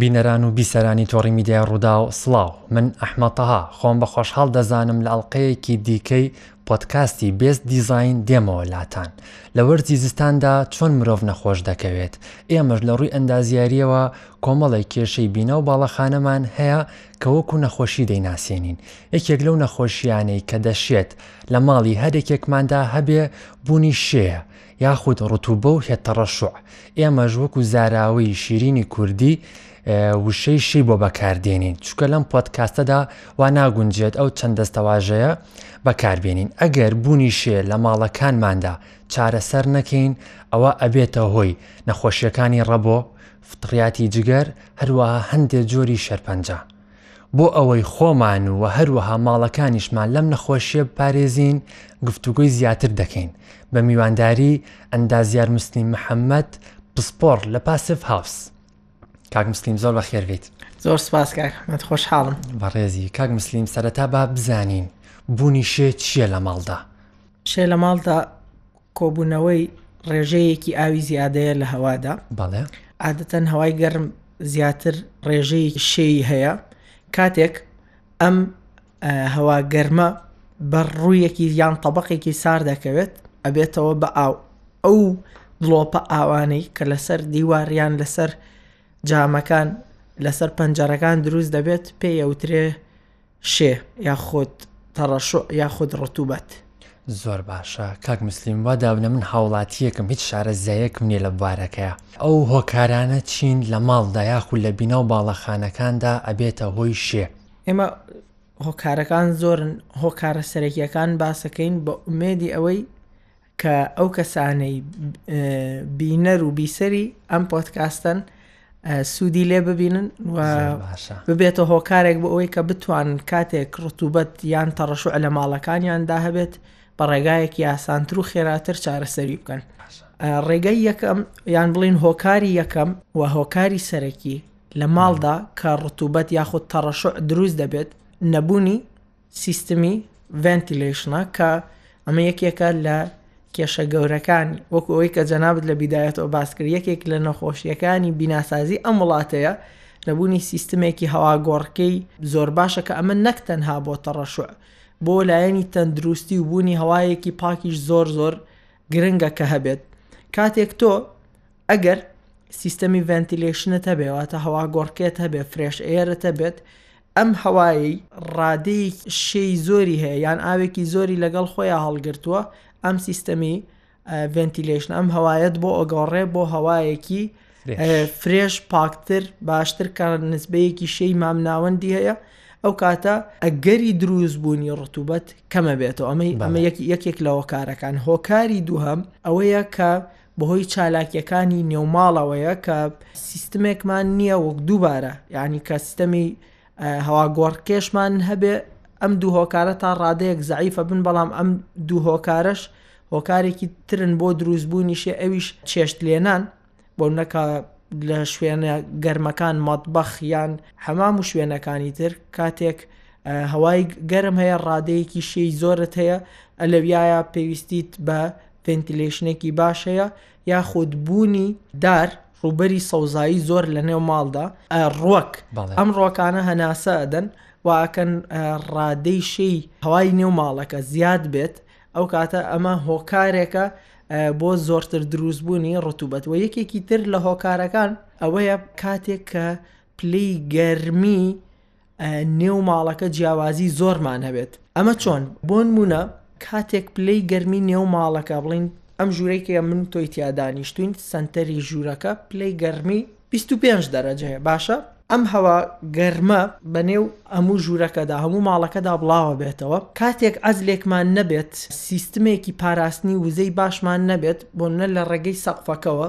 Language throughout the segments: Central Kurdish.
بینەران و بیسەرانی تۆڕی میدیای ڕووداو سڵاو من ئەحمە تەها خۆم بە خۆشحاڵ دەزانم لە ئەڵلقەیەکی دیکەی پۆتکاستی بێست دیزین دێمەوە لاتان لە وەرزی زستاندا چۆن مرۆڤ نەخۆش دەکەوێت ئێمەش لە ڕووی ئەندازیاریەوە کۆمەڵی کێشەی بینا و باڵەخانەمان هەیە کە وەکو نەخۆشی دەیناسیێنین یەکێک لەو نەخۆشیانەی کە دەشێت لە ماڵی هەرێکێکماندا هەبێ بوونی شێە یاخود ڕتوبە و هێتەڕەشوع ئێمەش وەکو زاراوەی شیرینی کوردی وشەی شی بۆ بەکاردێنین چکە لەم پۆتکاستەدا وا ناگونجێت ئەو چەند دەستەواژەیە بەکاربێنین ئەگەر بوونی شێ لە ماڵەکانماندا چارەسەر نەکەین ئەوە ئەبێتە هۆی نەخۆشیەکانی ڕەبۆ فتڕیاتی جگەر هەروەها هەندێک جۆری شەرپەنجە بۆ ئەوەی خۆمان و هەروەها ماڵەکانیشمان لەم نەخۆشیە بپارێزین گفتوگۆی زیاتر دەکەین بە میوانداری ئەندازیار مسلیم محەممەد پسپۆڕ لە پاسف هاوس کاک مسلیم زۆر بە خێربیت زۆر سپاس کاکمەت خۆشحاڵم بەڕێزی کاک مسلیم سەرەتا با بزانین بوونی شێ چییە لە ماڵدا شێ لە ماڵدا کۆبوونەوەی ڕێژەیەکی ئاوی زیادەیە لە هەوادا بەڵێ عادەتەن هەوای گەرم زیاتر ڕێژەی شێی هەیە کاتێک ئەم هەوا گەرمە بە ڕوویەکی یان طبقێکی سار دەکەوێت ئەبێتەوە بە ئاو ئەو دڵۆپە ئاوانەی کە لەسەر دیواریان لەسەر جامەکان لەسەر پەنجەرەکان دروست دەبێت پێیوترێ شێ یاخود تەڕەشوع یاخود ڕتوبەت. زۆر باشە کاک مسلیم وا دابنە من هاوڵاتیەکم هیچ شارە زایەکم نیە لە بوارەکەیە ئەو هۆکارانە چین لە ماڵدا یاخود لە بینا و باڵەخانەکاندا ئەبێتە هۆی شێ ئێمە هۆکارەکان زۆرن هۆکارە سەرەکیەکان باسەکەین بە ئومێدی ئەوەی کە ئەو کەسانەی بینەر و بیسەری ئەم پۆتکاستن سوودی لێ ببینن و ببێتە هۆکارێک بۆ ئەوەی کە بتوان کاتێک ڕتوبەت یان تەڕەشوع لە ماڵەکانیاندا هەبێت بە ڕێگایەک یاسانتر و خێراتر چارەسەری بکەن ڕێگەی یەکەم یان بڵین هۆکاری یەکەم و هۆکاری سەرەکی لە ماڵدا کە ڕتوبەت یاخود تەڕەشع دروست دەبێت نەبوونی سیستمی ڤێنتیلەیشنە کە ئەمە یەکێکە لە کێشە گەورەکانی وەکو ئەوەی کە جەنابەت لە بیدایەتەوە باس کرد یەکێک لە نەخۆشیەکانی بیناسازی ئەم وڵاتەیە نەبوونی سیستمێکی هەواگۆڕکەی زۆر باشە کە ئەمە نەک تەنها بۆ تەڕەشوع بۆ لایەنی تەندروستی و بوونی هەوایەکی پاکیش زۆر زۆر گرنگە کە هەبێت کاتێک تۆ ئەگەر سیستەمی ڤەنتیلەیشنت هەبێ واتە هەواگۆڕکێت هەبێ فرێش ئێرت هەبێت ئەم هەوایی ڕادەی شێی زۆری هەیە یان ئاوێکی زۆری لەگەڵ خۆیان هەڵگرتووە ئەم سیستەمی ڤنتیلشن ئەم هەوایەت بۆ ئۆگەڕێ بۆ هەوایەکی فرێش پاکتر باشتر کە نسبەیەکی شەی مامناوەندی هەیە ئەو کاتە ئەگەری دروست بوونی ڕتوبەت کەمە بێتەوە ئەمەی ئەمە یەکێک لەوە کارەکان هۆکاری دووهم ئەوەیە کە بەهۆی چالاکیەکانی نێوماڵەوەیە کە سیستمێکمان نییە وەک دووبارە یعنی کە سیستەمی هەواگۆڕکێشمان هەبێ ئەم دوو هۆکارە تا ڕادەیەک زعیفە بن بەڵام ئەم دوو هۆکارش هۆکارێکی ترن بۆ دروستبوونیشێ ئەویش چێشت لێنان بۆ نەکە لە شوێنە گەرمەکان مەطبەخ یان حەمام و شوێنەکانی تر کاتێک هەوای گەرم هەیە ڕادەیەکی شێی زۆرت هەیە ئەلەویایە پێویستیت بە فێنتیلەیشنێکی باش هەیە یاخود بوونی دار ڕووبەری سەوزایی زۆر لە نێو ماڵدا ڕوەک ئەم ڕۆکانە هەناسە ئەدەن واکەن ڕادەی شەی هەوای نێو ماڵەکە زیاد بێت ئەو کاتە ئەمە هۆکارێکە بۆ زۆرتر دروستبوونی ڕتوبەت و یەکێکی تر لە هۆکارەکان ئەوەیە کاتێک کە پلی گەرمی نێو ماڵەکە جیاوازی زۆرمان هەبێت ئەمە چۆن بۆنمونە کاتێک پلەی گەرمی نێو ماڵەکە بڵین ئەم ژوورێکە من تۆی تیادانیشتوین سنتەری ژوورەکە پلەی گەرمی 25 دەرەجەیە باشە ئەم هەوا گەرمە بەنێو ئەموو ژوورەکەدا هەموو ماڵەکەدا بڵاوە بێتەوە کاتێک ئەزلێکمان نەبێت سیستمێکی پاراستنی وزەی باشمان نەبێت بۆ نە لە ڕێگەی سەقفەکەەوە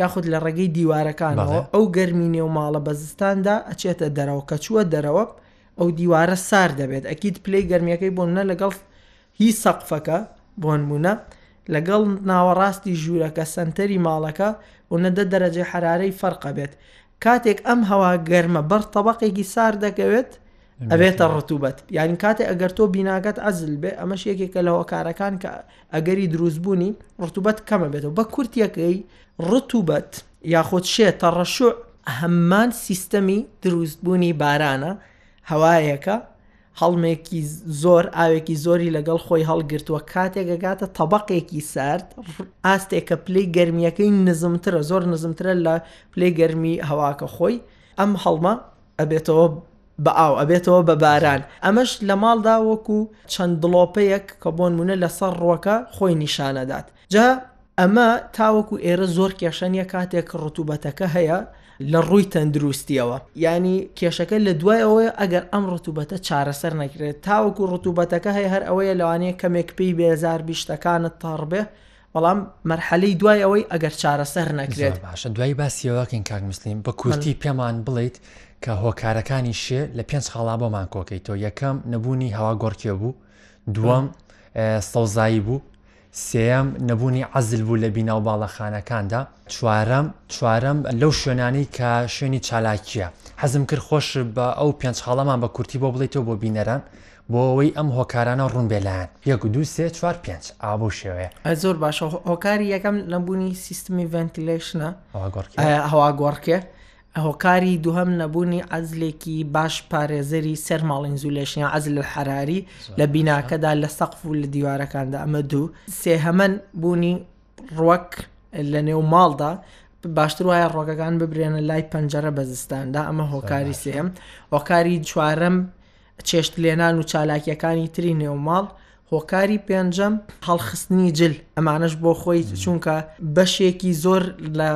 یاخود لە ڕێگەی دیوارەکانەوە ئەو گەرمی نێو ماڵە بە زستاندا ئەچێتە دەرەوە کە چووە دەرەوە ئەو دیوارە سارد دەبێت ئەکیید پلەی گەرمیەکەی بۆ منە لەگەڵ هی سەقفەکە بۆنمونە لەگەڵ ناوەڕاستی ژوورەکە سەنتەری ماڵەکە و نەدە دەرەجەی حرارەی فەرقە بێت کاتێک ئەم هەوا گەرمە بەر تەبقێکی سار دەکەوێت ئەبێتە ڕتوبەت یعنی کاتێ ئەگەر تۆ بیناگەت عزل بێ ئەمە شێکێکە لە هۆکارەکان کە ئەگەری دروستبوونی ڕتوبەت کەمە بێتەوە بە کورتیەکەی ڕتوبەت یاخود شێتە ڕەشوع هەممان سیستەمی دروستبوونی بارانە هەوایەکە هەڵمێکی زۆر ئاوێکی زۆری لەگەڵ خۆی هەڵگرتووە کاتێک گەگاتە تەبقێکی سارد ئاستێکە پلەی گەرمیەکەی نزمترە زۆر نزمترە لە پلەی گەرمی هەواکە خۆی ئەم هەڵمە ئەبێتەوە بە ئاو ئەبێتەوە بە باران ئەمەش لە ماڵدا وەکو چەند دڵۆپەیەک کە بۆنمونە لەسەر ڕوەکە خۆی نیشانەدات جا ئەمە تاوەکو ئێرە زۆر کێشە نیە کاتێک ڕتوبەتەکە هەیە لە ڕووی تەندروستیەوە ینی کێشەکە لە دوای ئەوەیە ئەگەر ئەم ڕتوبەتە چارەسەر نەکرێت تاوەکو ڕتوبەتەکە هەیە هەر ئەوەیە لەوانەیە کەمێک پێی بێزار بیشتەکانت تەڕبێ بەڵام مەرحەلەی دوای ئەوەی ئەگەر چارەسەر نەکرێت باشە دوای باسیەوەکەین کاک مسلیم بە کورتی پێمان بڵیت کە هۆکارەکانی شێ لە پێنج خاڵا بۆمان کۆکەیتەوە یەکەم نەبوونی هەوا گۆڕکێ بوو دووەم سەوزایی بوو سێیەم، نەبوونی عەزل بوو لە بینا و باڵەخانەکاندا. چوارەم، چوارەم، لەو شوێنانەی کە شوێنی چالاکییە. حەزم کرد خۆش بە ئەو پێنج خاڵەمان بە کورتی بۆ بڵێیتەوە بۆ بینەران، بۆ ئەوەی ئەم هۆکارانە ڕوون بێ لایان. یەک، دوو، سێ، چوار، پێنج. ئا بەو شێوەیە. زۆر باشە. هۆکاری یەکەم نەبوونی سیستمی ڤێنتیلەیشنە. هەواگۆڕکێ. هەواگۆڕکێ. هۆکاری دووهەم نەبوونی عەزلێکی باش پارێزەری سەر ماڵئینزولێشن یا عەزل الحراری لە بیناکەدا لە سەقف و لە دیوارەکاندا ئەمە دوو سێهەمەن بوونی ڕوەک لە نێو ماڵدا باشتر وایە ڕۆگەکان ببرێنە لای پەنجەرە بە زستاندا ئەمە هۆکاری سێم هۆکاری چوارم چێشت لێنان و چالاکیەکانی تری نێو ماڵ. هۆکاری پێنجەم هەڵخستنی جل ئەمانەش بۆ خۆی چونکە بەشێکی زۆر لە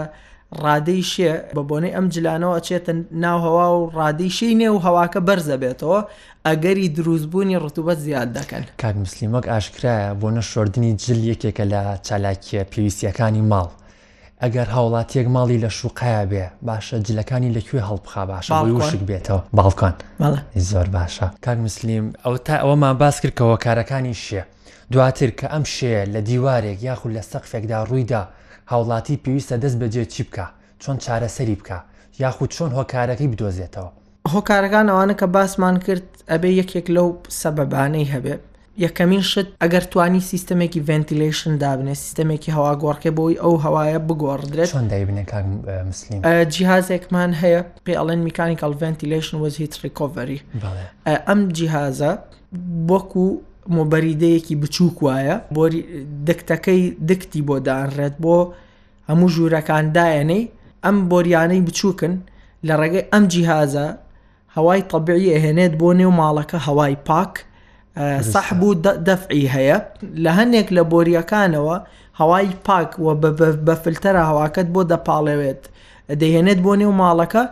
ڕادەی شێ بە بۆنەی ئەم جلانەوە ئەچێتە ناو هەوا و ڕادەی شەی نێ و هەواکە بەرزە بێتەوە ئەگەری دروستبوونی ڕتوبەت زیاد دەکەن کاک مسلیم وەک ئاشکرایە بۆ نەشۆردنی جل یەکێکە لە چالاکیە پێویستیەکانی ماڵ ئەگەر هاوڵاتیەک ماڵی لە شوقایا بێ باشە جلەکانی لە کوێ هەڵبخا باشە بۆی وشک بێتەوە باڵکۆن زۆر باشە کاک مسلیم ئەو تا ئەوەمان باس کرد کە هۆکارەکانی شێ دواتر کە ئەم شێ لە دیوارێک یاخود لە سەقفێکدا ڕوویدا هاوڵاتی پێویستە دەست بەجێ چی بکە چۆن چارەسەری بکە یاخود چۆن هۆکارەکەی بدۆزێتەوە هۆکارەکان ئەوانە کە باسمان کرد ئەبێ یەکێک لەو سەبەبانەی هەبێ یەکەمین شت ئەگەر توانی سیستمێکی ڤنتیلیشن دابنێ سیستمێکی هەوا گۆڕکە بۆی ئەو هەوایە بگۆڕدرێت چۆن دایبنێ کاک مسلیم ئە، جیهازێکمان هەیە پێ ئەڵێن میکانیکال ڤنتیلیشن وەز هیت ڕیکۆڤەری بەڵێ ئە، ئەم جیهازە وەکو مۆبەریدەیەکی بچووک وایە بۆری دکتەکەی دکتی بۆ دانرێت بۆ هەموو ژوورەکان دائەنێی ئەم بۆریانەی بچووکن لە ڕێگەی ئەم جیهازە هەوای طبیعی ئەهێنێت بۆ نێو ماڵەکە هەوای پاک سەحب و دەفعی هەیە لە هەندێک لە بۆریەکانەوە هەوای پاک و بە فلتەرە هەواکەت بۆ دەپاڵێوێت دەهێنێت بۆ نێو ماڵەکە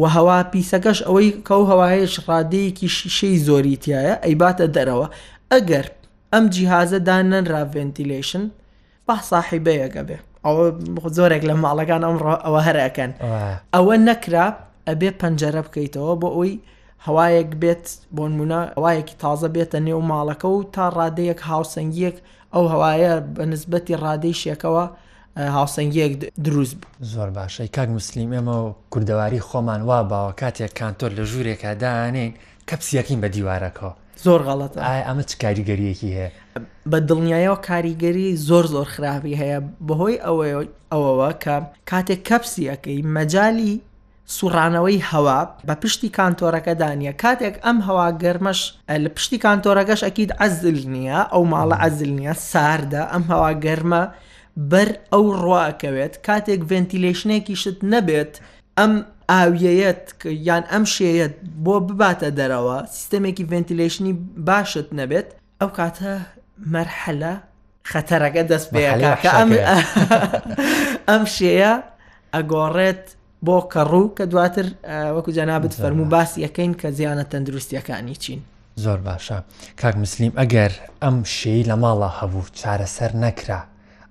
و هەوا پیسەکەش ئەوەی کەو هەوایش ڕادەیەکی شیشەی زۆری تایە ئەیباتە دەرەوە ئەگەر ئەم جیهازە دانەنرا ڤنتیلشن با ساحیبەیەگە بێ ئەوە زۆرێک لە ماڵەکان ئەمڕۆ ئەوە هەرەکەن ئەوە نەکرا ئەبێ پەنجەرە بکەیتەوە بۆ ئەوی هەوایەک بێت بۆن منە ئەوایەکی تازە بێتە نێو ماڵەکە و تا ڕادەیەک هاوسەنگیەک ئەو هەوایە بە نسبەتی ڕادەی شێکەوە هاوسەنگیەک دروست بوو زۆر باشە کاک مسلیم ئێمە کوردەواری خۆمان وا باوە کاتێک کانتۆر لە ژوورێکە دانین کەپس یەکین بە دیوارەکە زۆر غەڵەتە ئایا ئەمە چ کاریگەریەکی هەیە بە دڵنیایەوە کاریگەری زۆر زۆر خراپی هەیە بەهۆی ئەوەی ئەوەوە کە کاتێک کەپسیەکەی مەجای سوڕانەوەی هەوا بە پشتی کانتۆرەکە دانیە کاتێک ئەم هەوا گەرمەش لە پشتی کانتۆرەکەش ئەکیید عزل نییە ئەو ماڵە عزل نییە ساردە ئەم هەوا گەرمە بەر ئەو ڕواکەوێت کاتێک ڤنتیلشنێکی شت نەبێت ئەم ئاویەیەت یان ئەم شێیەت بۆ بباتە دەرەوە سیستەمێکی ڤنتیلشنی باشت نەبێت ئەو کاتە مەرحەلە خەتەرەکە دەست پێەکە کە ئەم ئەم شێە ئەگۆڕێت بۆ کەڕوو کە دواتر وەکو جەنابەت فەرمو باس یەکەین کە زیانە تەندروستیەکانی چین زۆر باشە کاک مسلیم ئەگەر ئەم شێی لە ماڵە هەبوو چارەسەر نەکرا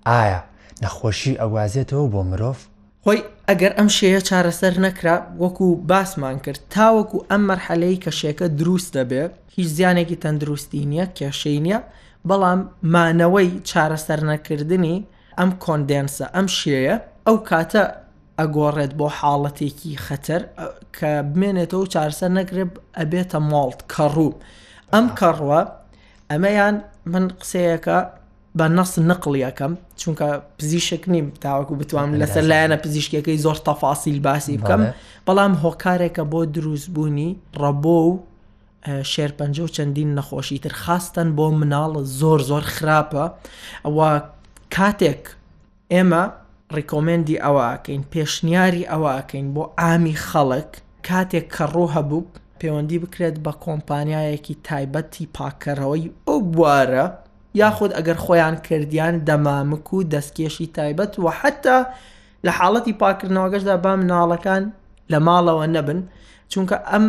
ئایا نەخۆشی ئەوازێتەوە بۆ مرۆڤ خۆی ئەگەر ئەم شێیە چارەسەر نەکرا وەکو باسمان کرد تاوەکو ئەم مەرحەلەی کە شێکە دروست دەبێ هیچ زیانێکی تەندروستی نییە کێشەی نییە بەڵام مانەوەی چارەسەر نەکردنی ئەم کۆندێنسە ئەم شێیە ئەو کاتە ئەگۆڕێت بۆ حاڵەتێکی خەتەر کە بمێنێتەوە چارسەر نەگرێت ئەبێتە ماڵت کەڕوو ئەم کەڕوە ئەمەیان من قسەیەکە بە نەست نقڵی ئەکەم چونکە پزیشک نیم تاوەکو بتوانم لەسەر لایەنە پزیشکەکەی زۆر تەفاسیل باسی بکەم بەڵام هۆکارێکە بۆ دروستبوونی ڕەبۆ و شێرپەنجە و چەندین نەخۆشی تر خاستن بۆ مناڵ زۆر زۆر خراپە ئەوە کاتێک ئێمە ڕیکۆمێندی ئەوە ئەکەین پێشنیاری ئەوە ئەکەین بۆ عامی خەڵک کاتێک کەڕوو هەبوو پەیوەندی بکرێت بە کۆمپانیایەکی تایبەتی پاککەرەوەی ئەو بوارە یاخود ئەگەر خۆیان کردیان دەمامک و دەستکێشی تایبەت وە حتا لە حاڵەتی پاکردنەوەگەشدا با مناڵەکان لە ماڵەوە نەبن چونکە ئەم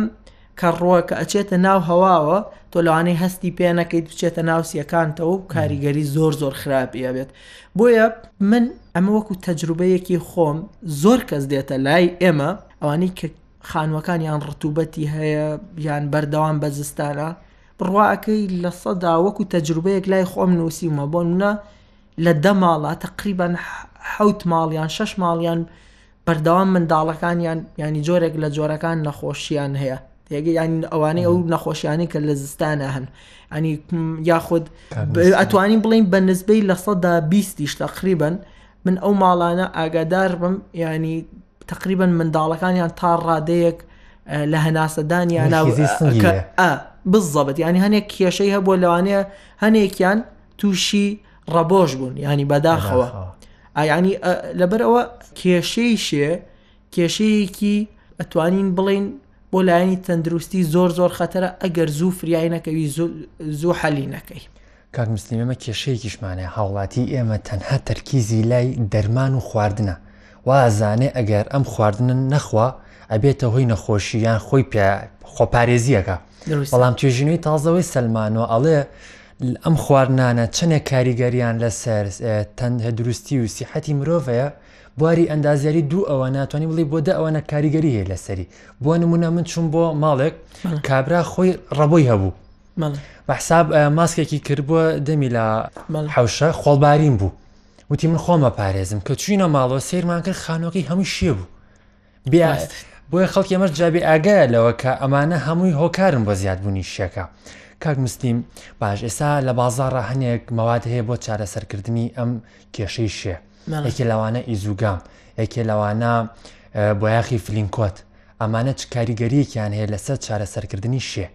کە ڕووەکە ئەچێتە ناو هەواوە تۆ لەوانەیە هەستی پێ نەکەیت بچێتە ناو سیەکانتەوە و کاریگەری زۆر زۆر خراپی ئەبێت بۆیە من ئەمە وەکو تەجروبەیەکی خۆم زۆر کەس دێتە لای ئێمە ئەوانەی کە خانوەکان یان ڕتوبەتی هەیە یان بەردەوام بە زستانە بڕواکەی لە سەدا وەکو تەجروبەیەک لای خۆم نووسیمە بۆ منە لە دە ماڵە تقریبان حوت ماڵیان شش ماڵیان بەردەوام منداڵەکانیان ینی جۆرێک لە جۆرەکان نەخۆشییان هەیە یعنی ئەوانەی ئەو نەخۆشیانی کە لە زستانە هەن ئەنی یاخود ئەتوانین بڵین بە نزبەی لە سەدا بیستیش تقریبن من ئەو ماڵانە ئاگادار بم ینی تقریبن منداڵەکانیان تا ڕادەیەک لە هەناسەدان یان بزەبت ینی هەنێک کێشەی هەبووە لەوانەیە هەنێکیان تووشی ڕەبۆش بوون ینی بەداخەوە ئایانی لەبەرەوە کێشەی شێ کێشەیەکی ئەتوانین بڵین بۆ لایەنی تەندروستی زۆر زۆر خەتەرە ئەگەر زوو فریای نەکەوی زوو حەلی نەکەی کاک مسللیمە کێشەیەکیشمانە هاوڵاتی ئێمە تەنها تەرکیزی لای دەرمان و خواردنە وازانێ ئەگەر ئەم خواردنە نەخوا ئەبێتە هۆی نەخۆشی یان خۆی خۆپارێزیەکە بەڵام توێژینەوەی تازەوەی سلمانەوە ئەڵێ ئەم خواردنانە چەندێک کاریگەریان لەسەر تەندروستی و سیحەتی مرۆڤ هەیە بواری ئەندازیاری دوو ئەوە ناتوانانی بڵی بۆ دە ئەوەنە کاریگەری هەیە لەسەری بۆ نمونە من چوون بۆ ماڵێک کابرا خۆی ڕەبۆی هەبوو بەحساب ماسکێکی کردبووە دەمی لە حوشە خۆڵبارین بوو وتی من خۆمە پارێزم کە چوینە ماڵەوە سیرمان کرد خانۆکی هەموو شێ بوو بۆیە خەڵکی ئەمەش جابێ ئاگایە لەوە کە ئەمانە هەمووی هۆکارن بۆ زیادبوونی شەکە کاک مسلیم باش ئێستا لە بازارڕ هەنێک مەواد هەیە بۆ چارەسەرکردنی ئەم کێشەی شێ یەکێ لەوانە ئیزوگام یەکێ لەوانە بۆیاخی فلینکۆت ئەمانە چ کاریگەریەکیان هەیە لەسەر چارەسەرکردنی شێ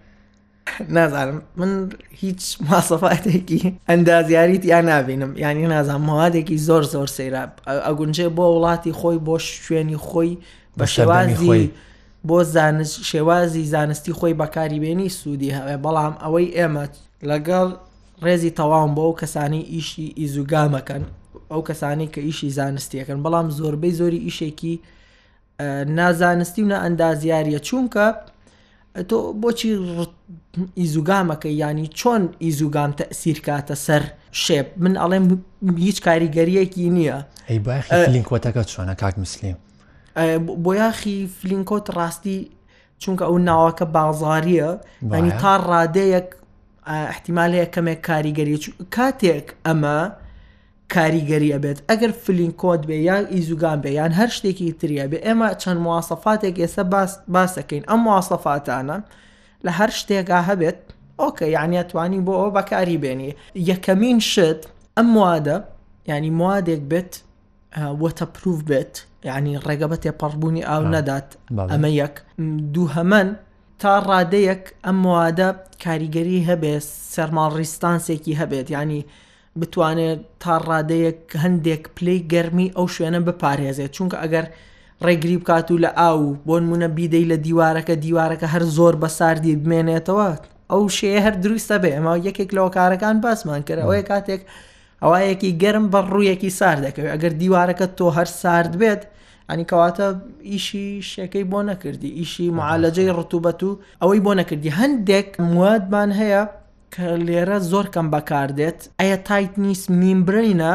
نازانم من هیچ ماسەفاتێکی ئەندازیاریت یا نابینم یعنی نازان موادێکی زۆر زۆر سەیرا ئەگونجێ بۆ وڵاتی خۆی بۆ شوێنی خۆی بە شێوازی بۆ زانست شێوازی زانستی خۆی بەکاری بێنی سوودی هەوێ بەڵام ئەوەی ئێمە لەگەڵ ڕێزی تەواوم بۆ ئەو کەسانی ئیشی ئیزوگامەکەن ئەو کەسانی کە ئیشی زانستیەکەن بەڵام زۆربەی زۆری ئیشێکی نا زانستی و نا ئەندازیاریە چونکە تۆ بۆچی ئیزوگامەکە ینی چۆن ئیزوگام تەسیرکاتە سەر شێب من ئەڵێم هیچ کاریگەریەکی نییە لینکۆتەکە چۆنە کاک مسلیم بۆ یاخی فلینکۆت ڕاستی چونکە ئەو ناوەکە بازاریە ینی تا ڕادەیەک احتیمالەیە کەمێک کاریگەری کاتێک ئەمە کاریگەری ئەبێت ئەگەر فلین کۆد بێ یان ئیزوگان بێ یان هەر شتێکی تری ئەبێ ئێمە چەند مواسەفاتێک ئێستا باس باسەکەین ئەم مواسەفاتانە لە هەر شتێکا هەبێت ئۆکە یانە توانی بۆ ئەوە بەکاری بێنی یەکەمین شت ئەم موادە ینی موادێک بێت وەتە پروف بێت ینی ڕێگە بە تێپەڕبوونی ئاو نەدات ئەمە یەک دوو هەمەن تا ڕادەیەک ئەم موادە کاریگەری هەبێت سەرماڵ ڕیستانسێکی هەبێت ینی بتوانێت تا ڕادەیەک هەندێک پلەی گەرمی ئەو شوێنە بپارێزێت چونکە ئەگەر ڕێگری بکات و لە ئاو و بۆنمونە بیدەی لە دیوارەکە دیوارەکە هەر زۆر بە ساردی بمێنێتەوە ئەو شێ هەر دروستە بێ ئەمە یەکێک لەوە کارەکان باسمان کرد ئەوەیە کاتێک ئەوەیەکی گەرم بە ڕوویەکی سارد دەکەوێت ئەگەر دیوارەکە تۆ هەر سارد بێت ئەنی کەواتە ئیشی شەکەی بۆ نەکردی ئیشی معالەجەی ڕتوبەت و ئەوەی بۆ نەکردی هەندێک موادمان هەیە کە لێرە زۆر کەم بەکار دێت ئەیە تایت نیست میم برینە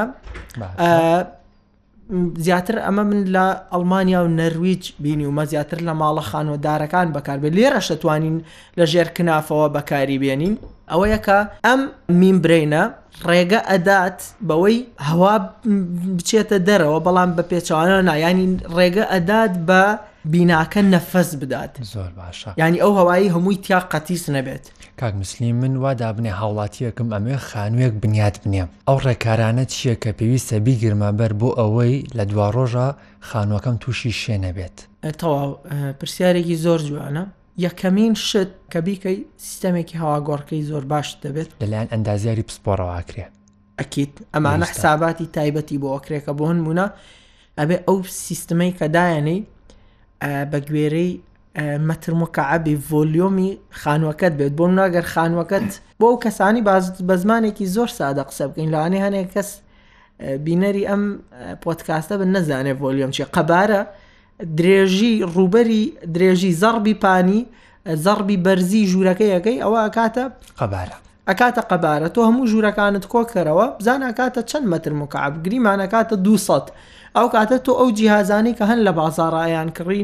زیاتر ئەمە من لە ئەلمانیا و نەرویج بینی ومە زیاتر لە ماڵە خانوەدارەکان بەکاربێت لێرە شەتوانین لە ژێر کنافەوە بەکاری بێنین ئەوە یەکە ئەم میم برینە ڕێگە ئەدات بەوەی هەوا بچێتە دەرەوە بەڵام بە پێچوانەوە نایانی ڕێگە ئەدات بە بیناکە نەفەس بدات زۆر باشە ینی ئەو هەوایی هەمووی تیا قەتیس نەبێت کاک مسلیم من وا دابنێ هاوڵاتیەکم ئەمەوێ خانوویەک بنیات بنێم ئەو ڕێکارانە چییە کە پێویستە بیگرمە بەر بۆ ئەوەی لە دوا ڕۆژە خانووەکەم تووشی شێ نەبێت تەواو پرسیارێکی زۆر جوانە یەکەمین شت کە بیکەی سیستەمێکی هەواگۆڕکەی زۆر باش دەبێت لەلایەن ئەندازیاری پسپۆڕەواکرێ ئەکییت ئەمانە حساباتی تایبەتی بۆ ئەکرێکە بۆ هەنمونە ئەبێ ئەو سیستمەی کە دایەنەی بە گوێرەی مەتر مکعبی ڤۆلیۆمی خانووەکەت بێت بۆ منە گەر خانووەکەت بۆ ئەو کەسانی بە زمانێکی زۆر سادە قسە بکەین لەوانێ هەنێک کەس بینەری ئەم پۆتکاستە بن نەزانێ ڤۆلیۆم چی قەبارە درێژی ڕوبەری درێژی زەڕبی پانی زەڕبی بەرزی ژوورەکەیەکەی ئەوە ئەکاتە قەبارە ئەکاتە قەبارە تۆ هەموو ژوورەکانت کۆکەرەوە بزان ئەکاتە چەند مەتر مکعب گریمانەکاتە دوسە ئەو کاتە تۆ ئەو جیهازانی کە هەن لە بازارڕایان کڕی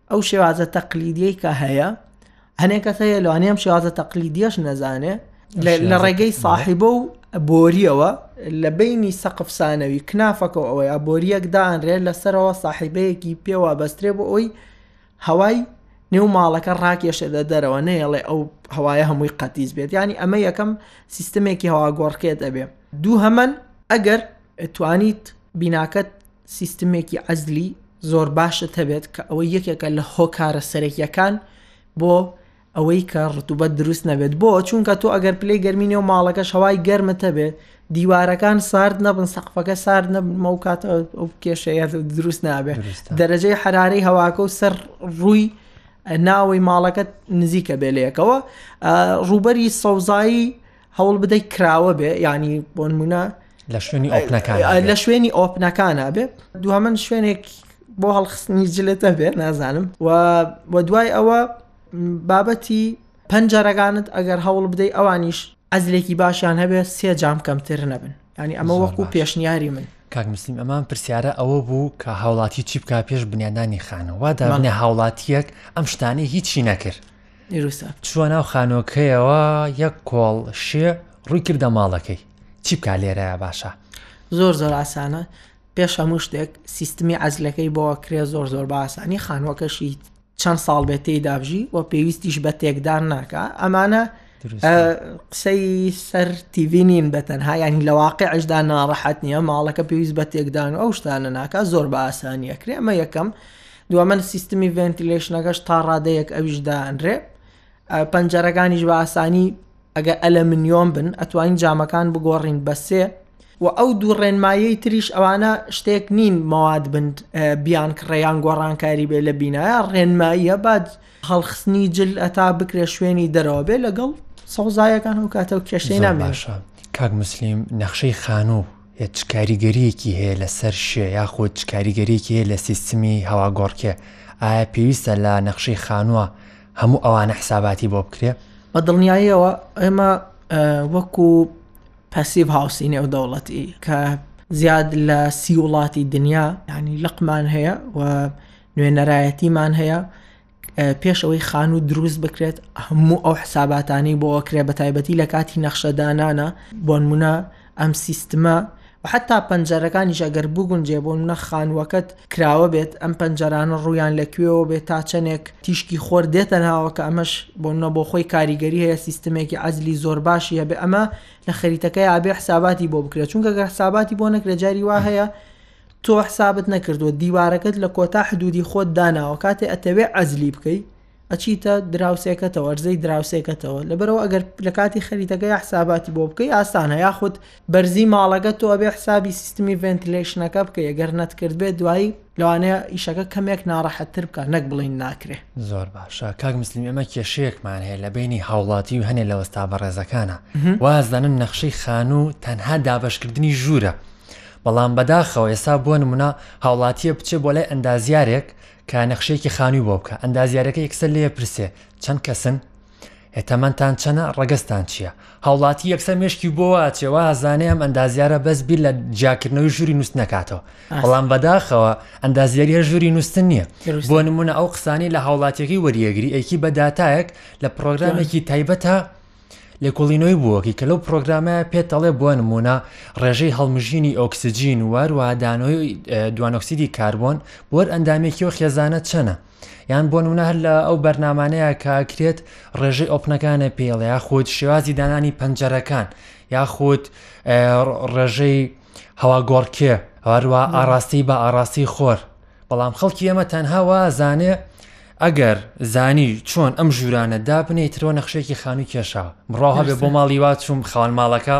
ئەو شێوازە تەقلیدیەی کە هەیە هەنێ کەس هەیە لەوانێ ئەم شێوازە تەقلیدیەش نەزانێ لە ڕێگەی ساحیبە و بۆریەوە لە بینی سەقفسانەوی کنافەکە ئەوەی ئابۆریەک دانرێ لەسەرەوە ساحیبەیەکی پێوە بەسترێ بۆ ئەوی هەوای نێو ماڵەکە ڕاکێشە دە دەرەوە نەیەڵێ ئەو هەوایە هەمووی قەتیز بێت ینی ئەمە یەکەم سیستمێکی هەواگۆڕکێت ئەبێ دوو هەمەن ئەگەر توانیت بیناکەت سیستمێکی عەزلی زۆر باشت هەبێت کە ئەوە یەکێکە لە هۆکارە سەرەکیەکان بۆ ئەوەی کە ڕتوبەت دروست نەبێت بۆ چونکە تۆ ئەگەر پلەی گەرمی نێو ماڵەکەش هەوای گەرمت هەبێت دیوارەکان سارد نەبن سەقفەکە سارد نەبمە و کات ئەو کێشەیە دروست نابێت دەرەجەی حرارەی هەواکە و سەر ڕووی ناوەی ماڵەکەت نزیکە بێلەکەەوە ڕوبەری سەوزایی هەوڵ بدەیت کراوە بێ ینی بۆنمونە لە شوێنی ئۆپنەکان لە شوێنی ئۆپنەکانە بێ دوامن شوێنێک بۆ هەڵخستنی جلێتە بێ نازانم و و دوای ئەوە بابەتی پەنجەرەگانت ئەگەر هەوڵ بدەیت ئەوانیش ئەزلێکی باشیان هەبێ سێ جام کەمتر نەبن ینی ئەمە وەکو پێشنیاری من کاکمسلیم ئەمان پرسیارە ئەوە بوو کە هاوڵاتی چی بک پێش بنیادانی خانەوە دامانێ هاوڵاتیەک ئەم شتانەی هیچی نەکرد چووە ناو خانۆکەیەوە یەک کۆڵ شێ ڕووی کردە ماڵەکەی چی بکە لێرەیە باشە زۆر زۆر ئاسانە پێش هەموو شتێک سیستمی عزلەکەی بۆەوە کرێ زۆر زۆر باسانی خانوەکەشی چەند ساڵ بێت تێی دابژی و پێویستیش بە تێکدان ناکە ئەمانە قسەی سەر تیڤینین بە تەنها ینی لە واقع ئەشدا ناڕەحەت نییە ماڵەکە پێویست بە تێکدان و ئەو شتانە ناکە زۆر بە ئاسانیە کرێمە یەکەم دووەمن سیستمی ڤێنتیلەیشنەکەش تا ڕادەیەک ئەویش دائەنرێ پەنجەرەکانیش بە ئاسانی ئەگە ئەلەمنیۆم بن ئەتوانین جامەکان بگۆڕین بە سێ و ئەو دوو ڕێنمایی تریش ئەوانە شتێک نین مەواد بن بیان کڕێیان گۆڕانکاری بێ لە بینایە ڕێنماییە بعد هەڵخستنی جل ئەتا بکرێ شوێنی دەرەوە بێ لەگەڵ سەوزایەکان و کاتە و کێشەی نامێشە کاک مسلیم نەخشەی خانوو چ کاریگەرییەکی هەیە لەسەر شێ یاخود چ کاریگەرییەکی هەیە لە سیستمی هەواگۆڕکێ؟ ئایا پێویستە لە نەخشەی خانووە هەموو ئەوانە حساباتی بۆ بکرێ؟ بە دڵنیاییەوە ئێمە وەکو پەسیڤ هاوسی نێودەوڵەتی کە زیاد لە سی وڵاتی دنیا ینی لقمان هەیە و نوێنەرایەتیمان هەیە پێش ئەوەی خانوو دروست بکرێت هەموو ئەو حساباتانی بۆ ئەکرێ بە تایبەتی لە کاتی نەخشەدانانە بۆنمونە ئەم سیستمە حتا پەنجەرەکانیش ئەگەر بگونجێ بۆ منە خانووەکەت کراوە بێت ئەم پەنجەرانە ڕویان لەکوێەوە بێت تا چەندێک تیشکی خۆر دێتە ناوەکە ئەمەش بۆ منە بۆ خۆی کاریگەری هەیە سیستمێکی عزلی زۆر باشی هەبێ ئەمە لە خەریتەکەی ئابێ حساباتی بۆ بکرێت چونکە گە حساباتی بۆ نەکرێت جاری وا هەیە تۆ حسابت نەکردووە دیوارەکەت لە کۆتا حدودی خۆت داناوە کاتێ ئەتەوێ عەزلی بکەی ئەچیتە دراوسێکەتەوە ئەرزەی دراوسێکەتەوە لەبەرەوە ئەگەر لە کاتی خەریتەکە یا حساباتی بۆ بکەی ئاسانە یاخود بەرزی ماڵەکە تۆ ئەبێ حسابی سیستمی ڤنتلشنەکە بکەی گەر نەتکرد بێت دوایی لەوانەیە ئیشەکە کەمێک ناڕەحەتتر بکە نەک بڵین ناکرێ زۆر باشە کاک مسلیم ئەمە کێشەیەکمان هەیە لە بینی هاوڵاتی و هەنێ لە وەستا بەڕێزەکانە وازدانن نەخشەی خانوو تەنها دابشکردنی ژوورە بەڵام بەداخەوە ئێستا بۆ نمونە هاوڵاتیە بچێ بۆ لای ئەندازیارێک کە نەخشەیەکی خانوی بۆ بکە ئەندازیارەکە یەکسەر لێ پرسێ چەند کەسن هێتەمەندتان چەنە ڕەگەستان چییە هاوڵاتی یەکسەر مشکی بۆ واچێ وازانێ ئەم ئەندازیارە بەس بیر لە جیاکردنەوەی ژووری نووست نکاتەوە بەڵام بەداخەوە ئەندازیاریە ژووری نووستن نییە بۆ نمونە ئەو قسانی لە هاوڵاتیەکەی وەریەگری ئەیکی بەداتایەک لە پرۆگرامێکی تایبەتە لێکۆڵینەوەی بووەکەی کە لەو پرۆگرامە پێت دەڵێ بۆ نمونە ڕێژەی هەڵمژینی ئۆکسسیجین واروا دانەوەی دوانۆکسیدی کاربۆن بۆ هەر ئەندامێکی و خێزانە چەنە یان بۆ نمونە هەر لە ئەو بەرنمانەیە کاکرێت ڕێژەی ئۆپنەکانە پێڵێ یاخود شێوازی دانانی پەنجەرەکان یاخود ڕێژەی هەواگۆڕکێ، هەروە ئاڕاستەی بە ئاڕاستەی خۆر، بەڵام خەڵکی ئێمە تەنها وا ئەزانێ ئەگەر زانی چۆن ئەم ژوورانە دابنێی ترەوە نەخشێکی خانووی کێشا بڕاو هەبێ بۆ ماڵی وا چوم خاوەن ماڵەکە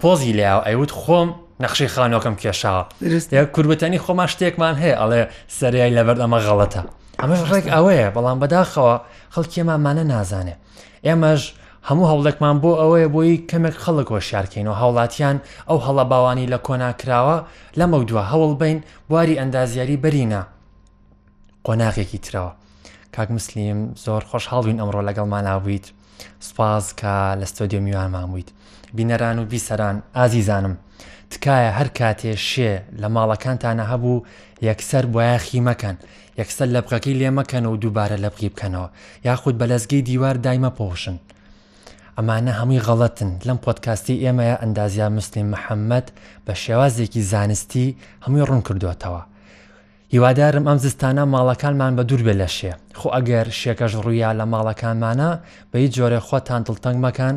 پۆزی لە ئەیوت خۆم نەخشی خانۆکەم کێشاوە کوربەتەنی خۆمان شتێکمان هەیە ئەڵێ سەریای لەبەر ئەمە غەڵەتە ئەمەش ڕێک ئەوەیە بەڵام بەداخەوە خەڵکیێمامانە نازانێ ئێمەش هەموو هەوڵێکمان بۆ ئەوەیە بۆی کەمێک خەڵک هۆشارکەین و هاوڵاتیان ئەو هەڵە باوانی لە کۆناکراوە لەمەو دو هەوڵ بین بواری ئەندازیاری بەرینە قۆناغێکی ترەوە کاک مسلیم زۆر خۆشحاڵبووین ئەمڕۆ لەگەڵمان ناویت سپاس کە لە ستۆدیۆ میوانمان بوویت بینەران و بیسەران ئازیزانم تکایە هەر کاتێ شێ لە ماڵەکانتانە هەبوو یەکسەر بۆیاخی مەکەن یەکسەر لەبقەکەی لێ مەکەن و دووبارە لەبقی بکەنەوە یاخود بە لەزگەی دیوار دای مەپۆشن ئەمانە هەمووی غەڵەتن لەم پۆدکاستی ئێمەیە ئەندازیار مسلیم محەممەد بە شێوازێکی زانستی هەمووی ڕوون کردووەتەوە هیوادارم ئەم زستانە ماڵەکانمان بە دوور بێ لە شێ خۆ ئەگەر شێکەش ڕوویا لە ماڵەکانمانە بە هیچ جۆرە خۆتان دڵتەنگ مەکەن